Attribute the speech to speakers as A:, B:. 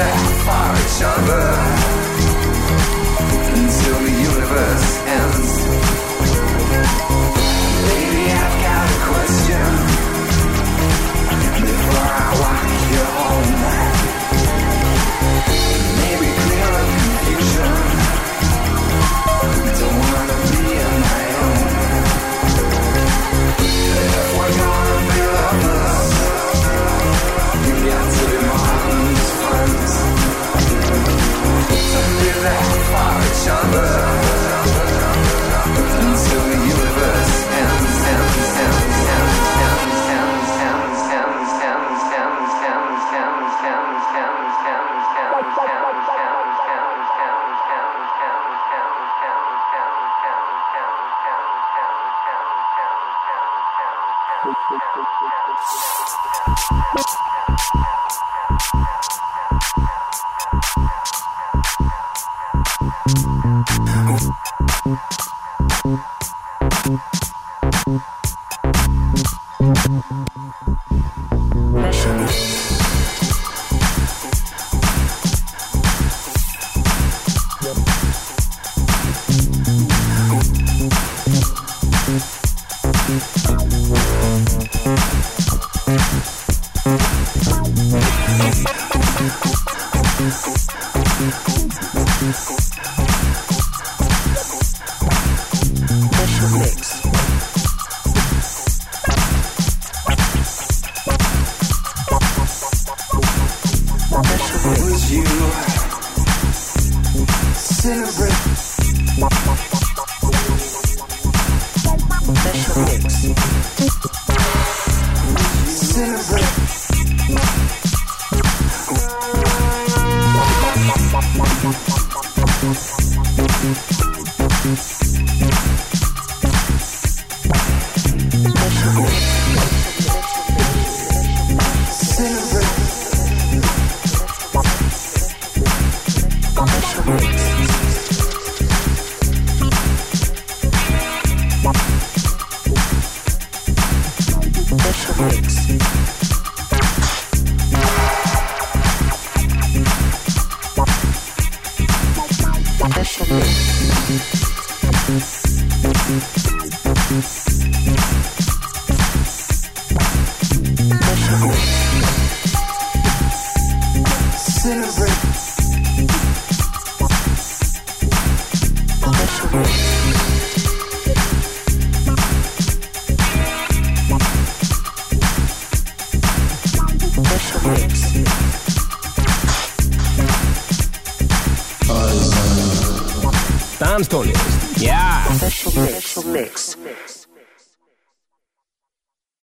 A: For each other. Until the universe Show.